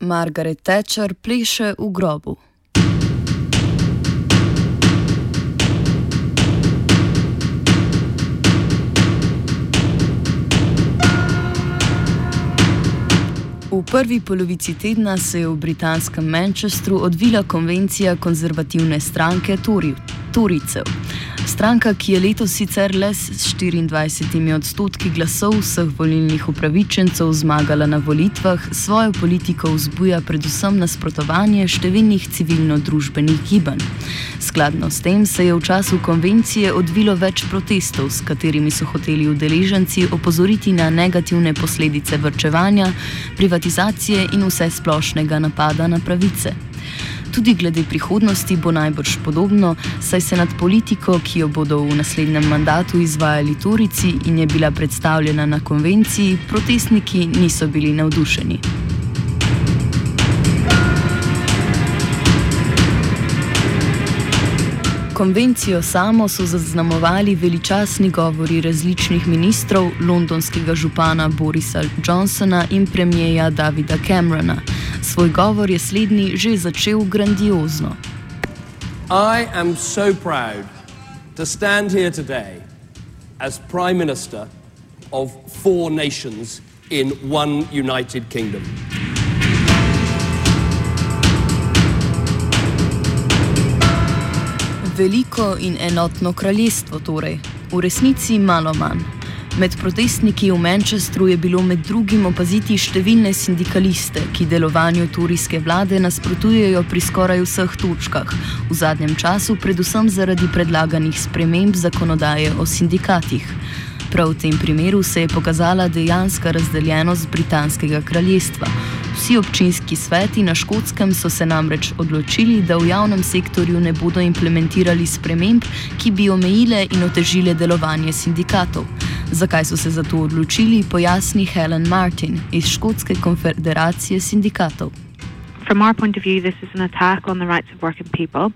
Margaret Thatcher pleše v grobu. V prvi polovici tedna se je v britanskem Manchestru odvila konvencija konzervativne stranke Turicev. Stranka, ki je letos sicer le s 24 odstotki glasov vseh volilnih upravičencev zmagala na volitvah, svojo politiko vzbuja predvsem nasprotovanje številnih civilno-družbenih gibanj. Skladno s tem se je v času konvencije odvilo več protestov, s katerimi so hoteli udeleženci opozoriti na negativne posledice vrčevanja, privatizacije in vse splošnega napada na pravice. Tudi glede prihodnosti bo najbrž podobno, saj se nad politiko, ki jo bodo v naslednjem mandatu izvajali Turici in je bila predstavljena na konvenciji, protestniki niso bili navdušeni. Konvencijo samo so zaznamovali veličastni govori različnih ministrov, londonskega župana Borisa Johnsona in premijeja Davida Camerona. Svoj govor je slednji že začel grandiozno. I am so proud to stand here today as Prime Minister of four nations in one United Kingdom. Veliko in enotno kraljestvo torej, v resnici malo manj. Med protestniki v Manchestru je bilo med drugim opaziti številne sindikaliste, ki delovanju turijske vlade nasprotujejo pri skoraj vseh točkah, v zadnjem času predvsem zaradi predlaganih sprememb zakonodaje o sindikatih. Prav v tem primeru se je pokazala dejanska razdeljenost britanskega kraljestva. Vsi občinski sveti na škotskem so se namreč odločili, da v javnem sektorju ne bodo implementirali sprememb, ki bi omejile in otežile delovanje sindikatov. Zakaj so se za to odločili, pojasni Helen Martin iz Škotske konfederacije sindikatov. From our point of view, this is an attack on the rights of working people.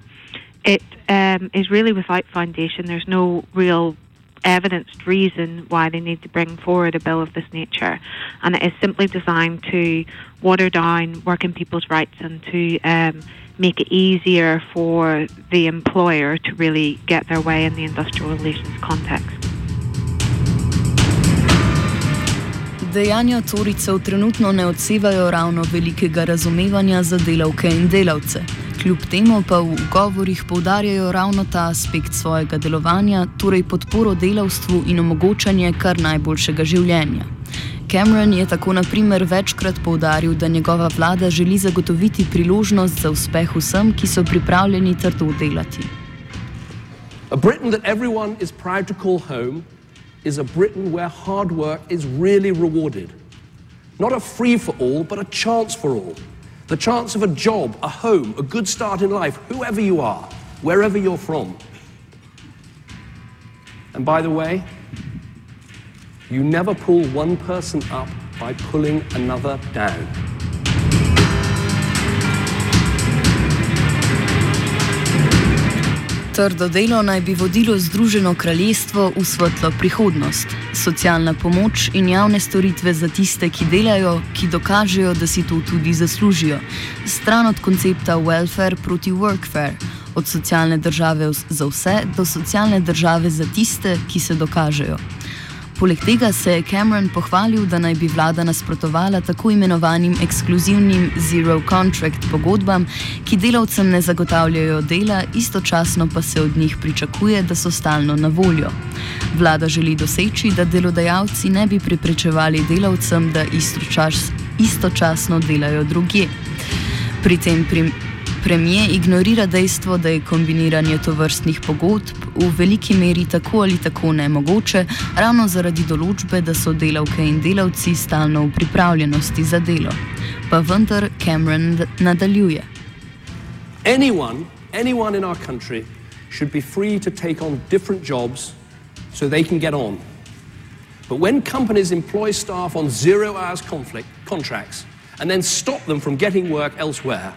It um, is really without foundation. There's no real evidenced reason why they need to bring forward a bill of this nature. And it is simply designed to water down working people's rights and to um, make it easier for the employer to really get their way in the industrial relations context. Dejanja Toricev trenutno ne odsevajo ravno velikega razumevanja za delavke in delavce. Kljub temu pa v govorih poudarjajo ravno ta aspekt svojega delovanja, torej podporo delavstvu in omogočanje kar najboljšega življenja. Cameron je tako na primer večkrat poudaril, da njegova vlada želi zagotoviti priložnost za uspeh vsem, ki so pripravljeni trdo delati. A Britain that everyone is proud to call home is a Britain where hard work is really rewarded. Not a free for all, but a chance for all. The chance of a job, a home, a good start in life, whoever you are, wherever you're from. And by the way, you never pull one person up by pulling another down. Trdo delo naj bi vodilo Združeno kraljestvo v svetlo prihodnost. Socialna pomoč in javne storitve za tiste, ki delajo, ki dokažejo, da si to tudi zaslužijo. Stran od koncepta welfare proti workfare, od socialne države za vse do socialne države za tiste, ki se dokažejo. Poleg tega se je Cameron pohvalil, da naj bi vlada nasprotovala tako imenovanim ekskluzivnim zero contract pogodbam, ki delavcem ne zagotavljajo dela, istočasno pa se od njih pričakuje, da so stalno na voljo. Vlada želi doseči, da delodajalci ne bi preprečevali delavcem, da istočas, istočasno delajo drugje. Pri tem prim Premijer ignorira dejstvo, da je kombiniranje tovrstnih pogodb v veliki meri tako ali tako nemogoče, ravno zaradi določbe, da so delavke in delavci stalno v pripravljenosti za delo. Pa vendar Cameron nadaljuje. Anyone, anyone in our country should be free to take on different jobs so they can get on. But when companies employ staff on zero hours conflict, contracts and then stop them from getting work elsewhere,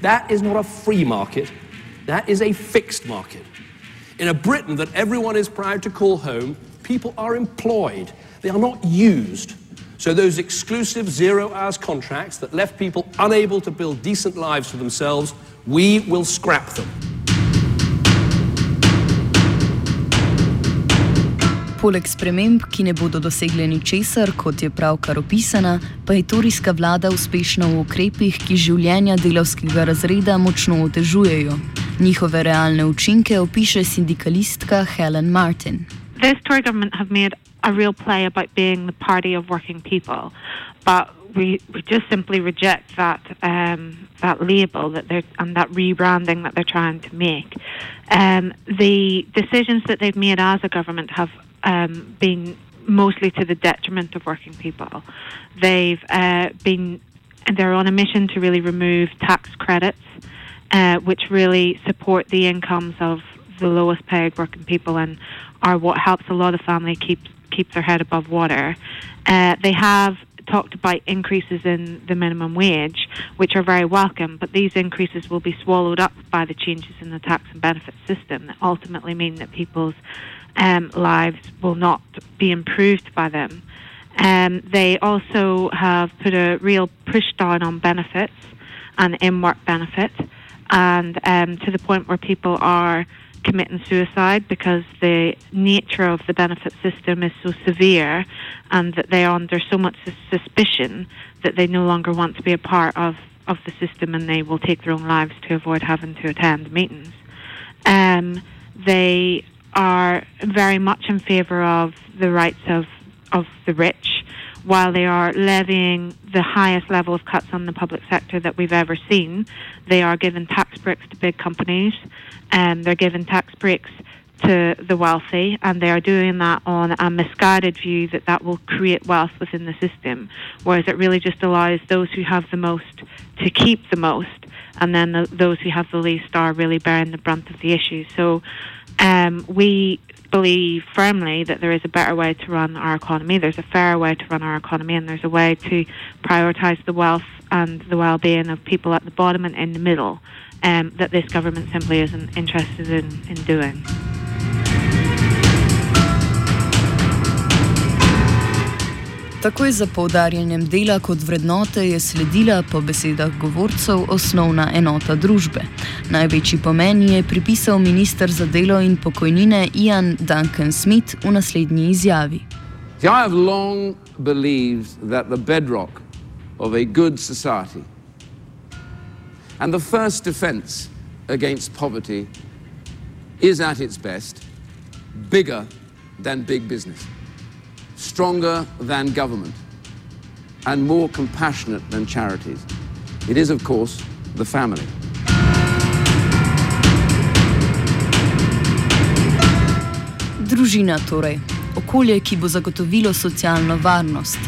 That is not a free market, that is a fixed market. In a Britain that everyone is proud to call home, people are employed, they are not used. So, those exclusive zero hours contracts that left people unable to build decent lives for themselves, we will scrap them. Poleg sprememb, ki ne bodo dosegle ničesar, kot je pravkar opisana, pa je turijska vlada uspešna v ukrepih, ki življenja delavskega razreda močno otežujejo. Njihove realne učinke opiše sindikalistka Helen Martin. This Tory government have made a real play about being the party of working people, but we, we just simply reject that um, that label that they're and that rebranding that they're trying to make. Um, the decisions that they've made as a government have um, been mostly to the detriment of working people. They've uh, been, and they're on a mission to really remove tax credits, uh, which really support the incomes of the lowest paid working people and are what helps a lot of family keep keep their head above water. Uh, they have talked about increases in the minimum wage, which are very welcome, but these increases will be swallowed up by the changes in the tax and benefit system that ultimately mean that people's um, lives will not be improved by them. Um, they also have put a real push down on benefits and in work benefits, and um, to the point where people are committing suicide because the nature of the benefit system is so severe and that they are under so much suspicion that they no longer want to be a part of, of the system and they will take their own lives to avoid having to attend meetings. Um, they are very much in favour of the rights of, of the rich, while they are levying the highest level of cuts on the public sector that we've ever seen. They are giving tax breaks to big companies, and they're giving tax breaks to the wealthy, and they are doing that on a misguided view that that will create wealth within the system, whereas it really just allows those who have the most to keep the most, and then the, those who have the least are really bearing the brunt of the issue. So um, we believe firmly that there is a better way to run our economy. There's a fairer way to run our economy, and there's a way to prioritise the wealth and the well-being of people at the bottom and in the middle. Um, that this government simply isn't interested in, in doing. Takoj za poudarjanjem dela kot vrednote je sledila, po besedah govorcev, osnovna enota družbe. Največji pomen je pripisal ministr za delo in pokojnine Ian Duncan Smith v naslednji izjavi. I have long believed that the bedrock of a good society and the first defense against poverty is at its best bigger than big business. Stronger than government, and more compassionate than charities. It is, of course, the family. Družina torej, okolje, ki bo zagotovilo socialno varnost,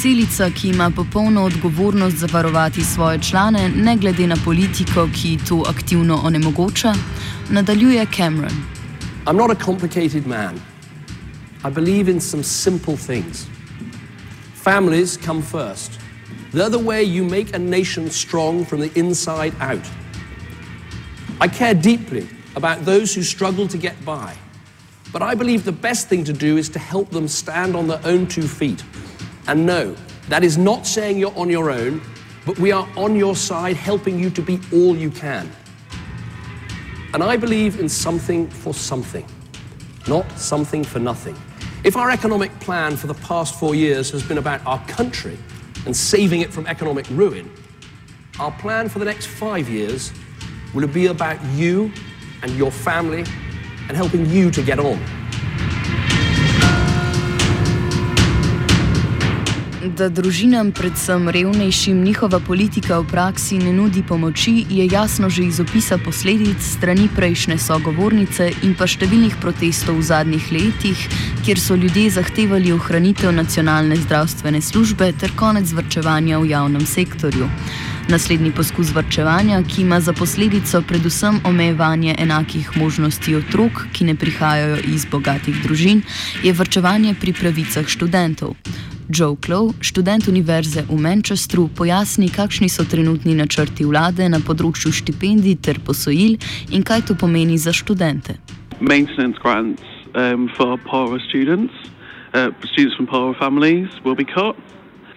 celica, ki ima popolno odgovornost zavarovati svoje člane, ne glede na politiko, ki to aktivno onemogoča, nadaljuje Cameron. I'm not a complicated man. I believe in some simple things. Families come first. They're the way you make a nation strong from the inside out. I care deeply about those who struggle to get by, but I believe the best thing to do is to help them stand on their own two feet. And no, that is not saying you're on your own, but we are on your side helping you to be all you can. And I believe in something for something, not something for nothing. If our economic plan for the past four years has been about our country and saving it from economic ruin, our plan for the next five years will be about you and your family and helping you to get on. Da družinam, predvsem revnejšim, njihova politika v praksi ne nudi pomoči, je jasno že iz opisa posledic strani prejšnje sogovornice in pa številnih protestov v zadnjih letih, kjer so ljudje zahtevali ohranitev nacionalne zdravstvene službe ter konec vrčevanja v javnem sektorju. Naslednji poskus vrčevanja, ki ima za posledico predvsem omejevanje enakih možnosti otrok, ki ne prihajajo iz bogatih družin, je vrčevanje pri pravicah študentov. Joe Clow, študent univerze v Manchestru, pojasni, kakšni so trenutni načrti vlade na področju štipendij ter posojil in kaj to pomeni za študente. Maintenance grants um, for poorer students, uh, students from poorer families, will be cut.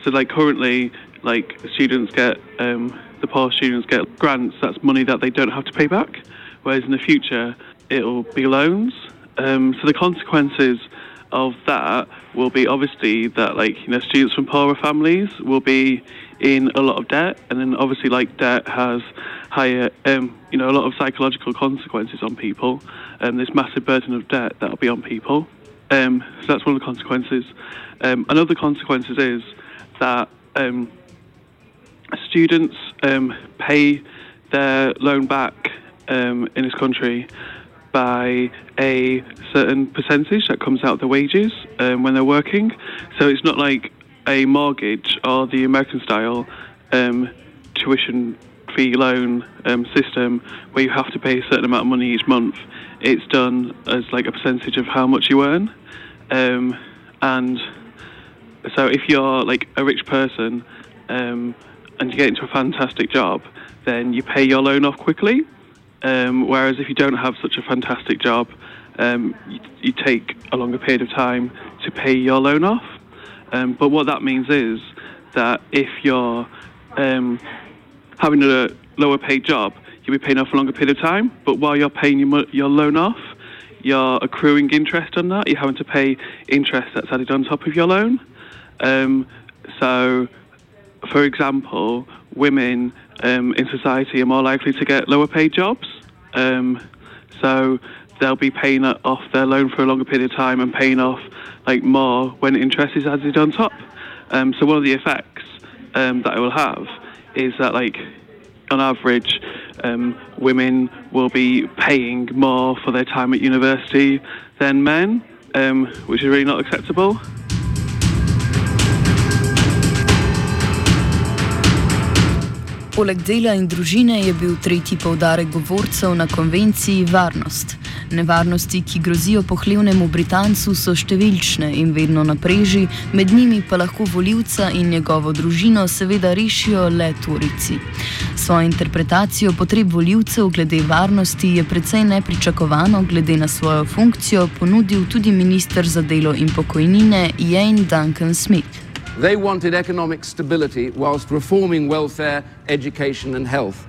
So, like currently, like students get um, the poor students get grants that's money that they don't have to pay back whereas in the future it'll be loans um, so the consequences of that will be obviously that like you know students from poorer families will be in a lot of debt. And then obviously like debt has higher um, you know a lot of psychological consequences on people. And um, this massive burden of debt that'll be on people. Um, so that's one of the consequences. Um, another consequences is that um, students um, pay their loan back in this country by a certain percentage that comes out of their wages um, when they're working. So it's not like a mortgage or the American style um, tuition fee loan um, system where you have to pay a certain amount of money each month. It's done as like a percentage of how much you earn. Um, and so if you're like a rich person, um, and you get into a fantastic job, then you pay your loan off quickly. Um, whereas if you don't have such a fantastic job, um, you, you, take a longer period of time to pay your loan off. Um, but what that means is that if you're um, having a lower paid job, you'll be paying off a longer period of time. But while you're paying your, your loan off, you're accruing interest on that. You're having to pay interest that's added on top of your loan. Um, so for example, women um, in society are more likely to get lower paid jobs. Um, so they'll be paying off their loan for a longer period of time and paying off like more when interest is added on top. Um, so one of the effects um, that it will have is that like on average, um, women will be paying more for their time at university than men, um, which is really not acceptable. Poleg dela in družine je bil tretji povdarek govorcev na konvenciji varnost. Nevarnosti, ki grozijo pohlevnemu Britancu, so številčne in vedno napreži, med njimi pa lahko voljivca in njegovo družino seveda rešijo le Turici. Svojo interpretacijo potreb voljivcev glede varnosti je precej nepričakovano, glede na svojo funkcijo, ponudil tudi ministr za delo in pokojnine Jane Duncan Smith. They wanted economic stability whilst reforming welfare, education, and health.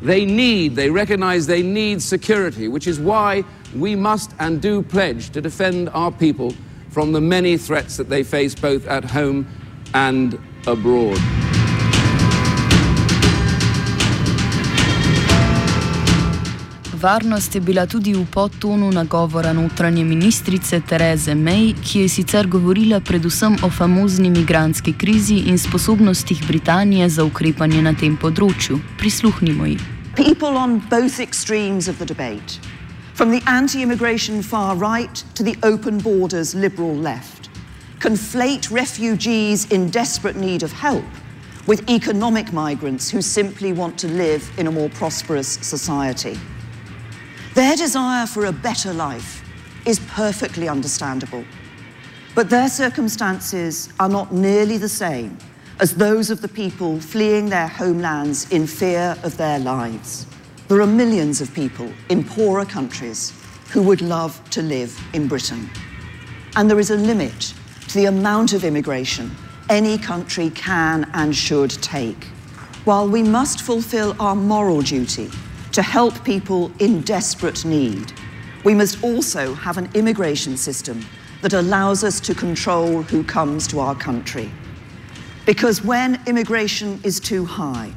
They need, they recognize they need security, which is why we must and do pledge to defend our people from the many threats that they face both at home and abroad. Varnost je bila tudi v podtonu nagovora notranje ministrice Tereze May, ki je sicer govorila predvsem o famozni migranski krizi in sposobnostih Britanije za ukrepanje na tem področju. Prisluhnimo ji. People on both extremes of the debate, from the anti immigration far right to the open borders liberal left, conflate refugees in desperate need of help with economic migrants who simply want to live in a more prosperous society. Their desire for a better life is perfectly understandable, but their circumstances are not nearly the same as those of the people fleeing their homelands in fear of their lives. There are millions of people in poorer countries who would love to live in Britain. And there is a limit to the amount of immigration any country can and should take. While we must fulfill our moral duty to help people in desperate need. We must also have an immigration system that allows us to control who comes to our country. Because when immigration is too high,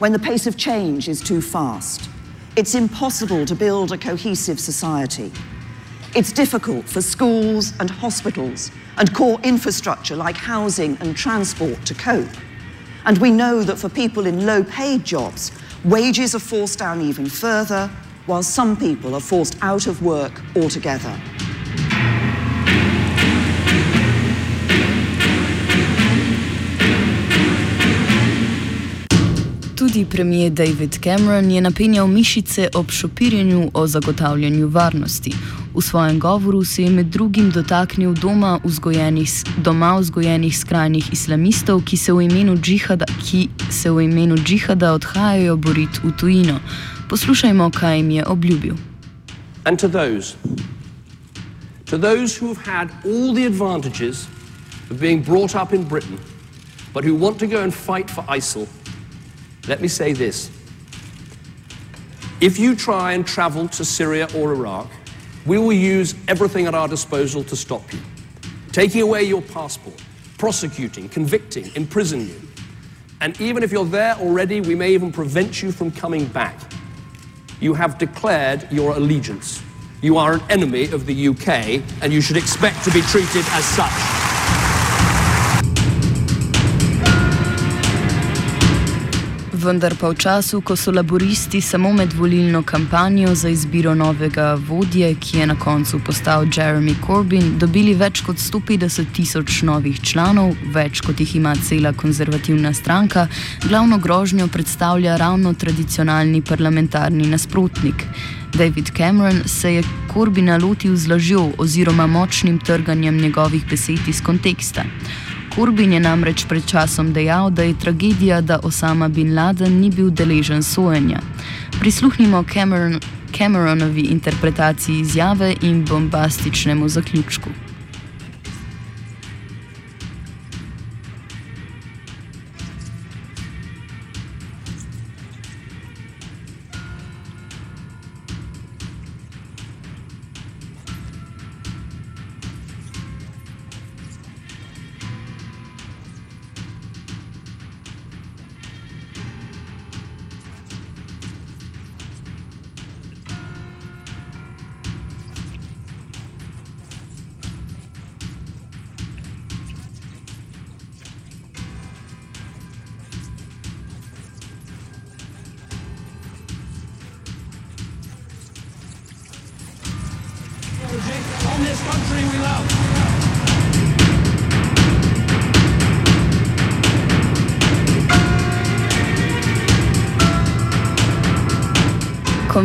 when the pace of change is too fast, it's impossible to build a cohesive society. It's difficult for schools and hospitals and core infrastructure like housing and transport to cope. And we know that for people in low paid jobs, wages are forced down even further, while some people are forced out of work altogether. Tudi premijer David Cameron je napenjal mišice ob šopirjenju o zagotavljanju varnosti. V svojem govoru se je med drugim dotaknil doma vzgojenih, doma vzgojenih skrajnih islamistov, ki se v imenu džihada, ki se v imenu džihada odhajajo boriti v tujino. Poslušajmo, kaj jim je obljubil. And to those, to those who have had all the advantages of being brought up in Britain, but who want to go and fight for ISIL, let me say this. If you try and travel to Syria or Iraq, we will use everything at our disposal to stop you. Taking away your passport, prosecuting, convicting, imprisoning you. And even if you're there already, we may even prevent you from coming back. You have declared your allegiance. You are an enemy of the UK, and you should expect to be treated as such. Vendar pa v času, ko so laboristi samo med volilno kampanjo za izbiro novega vodje, ki je na koncu postal Jeremy Corbyn, dobili več kot 150 tisoč novih članov, več kot jih ima cela konzervativna stranka, glavno grožnjo predstavlja ravno tradicionalni parlamentarni nasprotnik. David Cameron se je Corbyna lotil z lažjo oziroma močnim trganjem njegovih besed iz konteksta. Corbyn je namreč pred časom dejal, da je tragedija, da Osama bin Laden ni bil deležen sojenja. Prisluhnimo Cameron, Cameronovi interpretaciji izjave in bombastičnemu zaključku.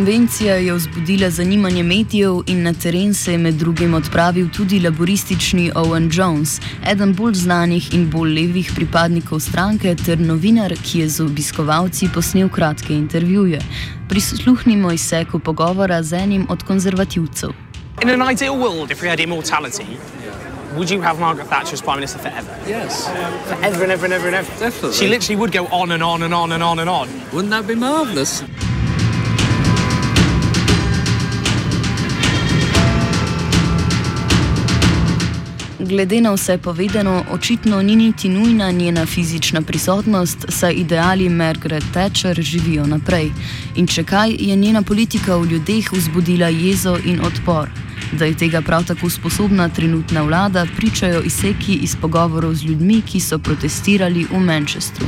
Konvencija je vzbudila zanimanje medijev in na teren se je med drugim odpravil tudi laboristični Owen Jones, eden bolj znanih in bolj levih pripadnikov stranke ter novinar, ki je z obiskovalci posnel kratke intervjuje. Prisluhnimo izseku pogovora z enim od konzervativcev. In an ideal world, if we had immortality, would you have Margaret Thatcher as Prime Minister forever? Yes. Forever and ever and ever and ever. Definitely. She literally would go on and on and on and on and on. Wouldn't that be marvellous? Glede na vse povedano, očitno ni niti nujna njena fizična prisotnost, saj ideali Margaret Thatcher živijo naprej. In če kaj, je njena politika v ljudeh vzbudila jezo in odpor. Da je tega prav tako sposobna trenutna vlada, pričajo izseki iz pogovorov z ljudmi, ki so protestirali v Manchestru.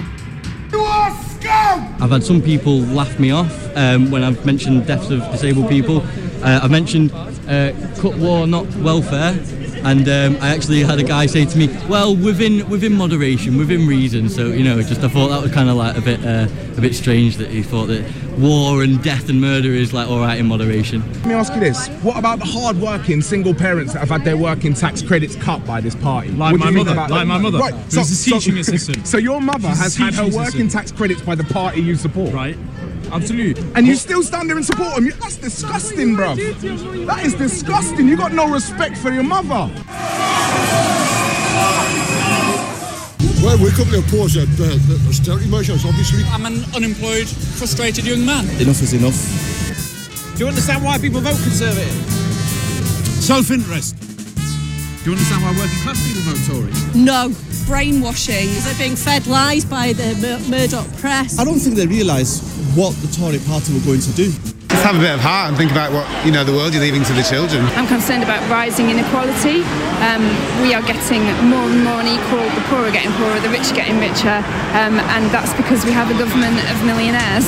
I've had some people laugh me off um, when I've mentioned deaths of disabled people. Uh, I've mentioned uh, cut war, not welfare. And um, I actually had a guy say to me, "Well, within within moderation, within reason." So you know, just I thought that was kind of like a bit uh, a bit strange that he thought that war and death and murder is like all right in moderation. Let me ask you this: What about the hard-working single parents that have had their working tax credits cut by this party? Like What do my mother, like that? my mother, Right. who's a teaching assistant. So your mother She's has had her working assistant. tax credits by the party you support. Right. Absolutely. And you still stand there and support him. That's disgusting, bruv. That is disgusting. You got no respect for your mother. Well, we come to oppose the, the, the austerity measures, obviously. I'm an unemployed, frustrated young man. Enough is enough. Do you understand why people vote Conservative? Self interest. Do you understand why working class people vote Tory? No, brainwashing. They're being fed lies by the Mur- Murdoch press. I don't think they realise what the Tory party were going to do. Just have a bit of heart and think about what you know the world you're leaving to the children. I'm concerned about rising inequality. Um, we are getting more and more unequal. The poor are getting poorer, the rich are getting richer, um, and that's because we have a government of millionaires.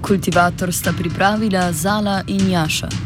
Kultivator sta pripravila Zala in Jaša.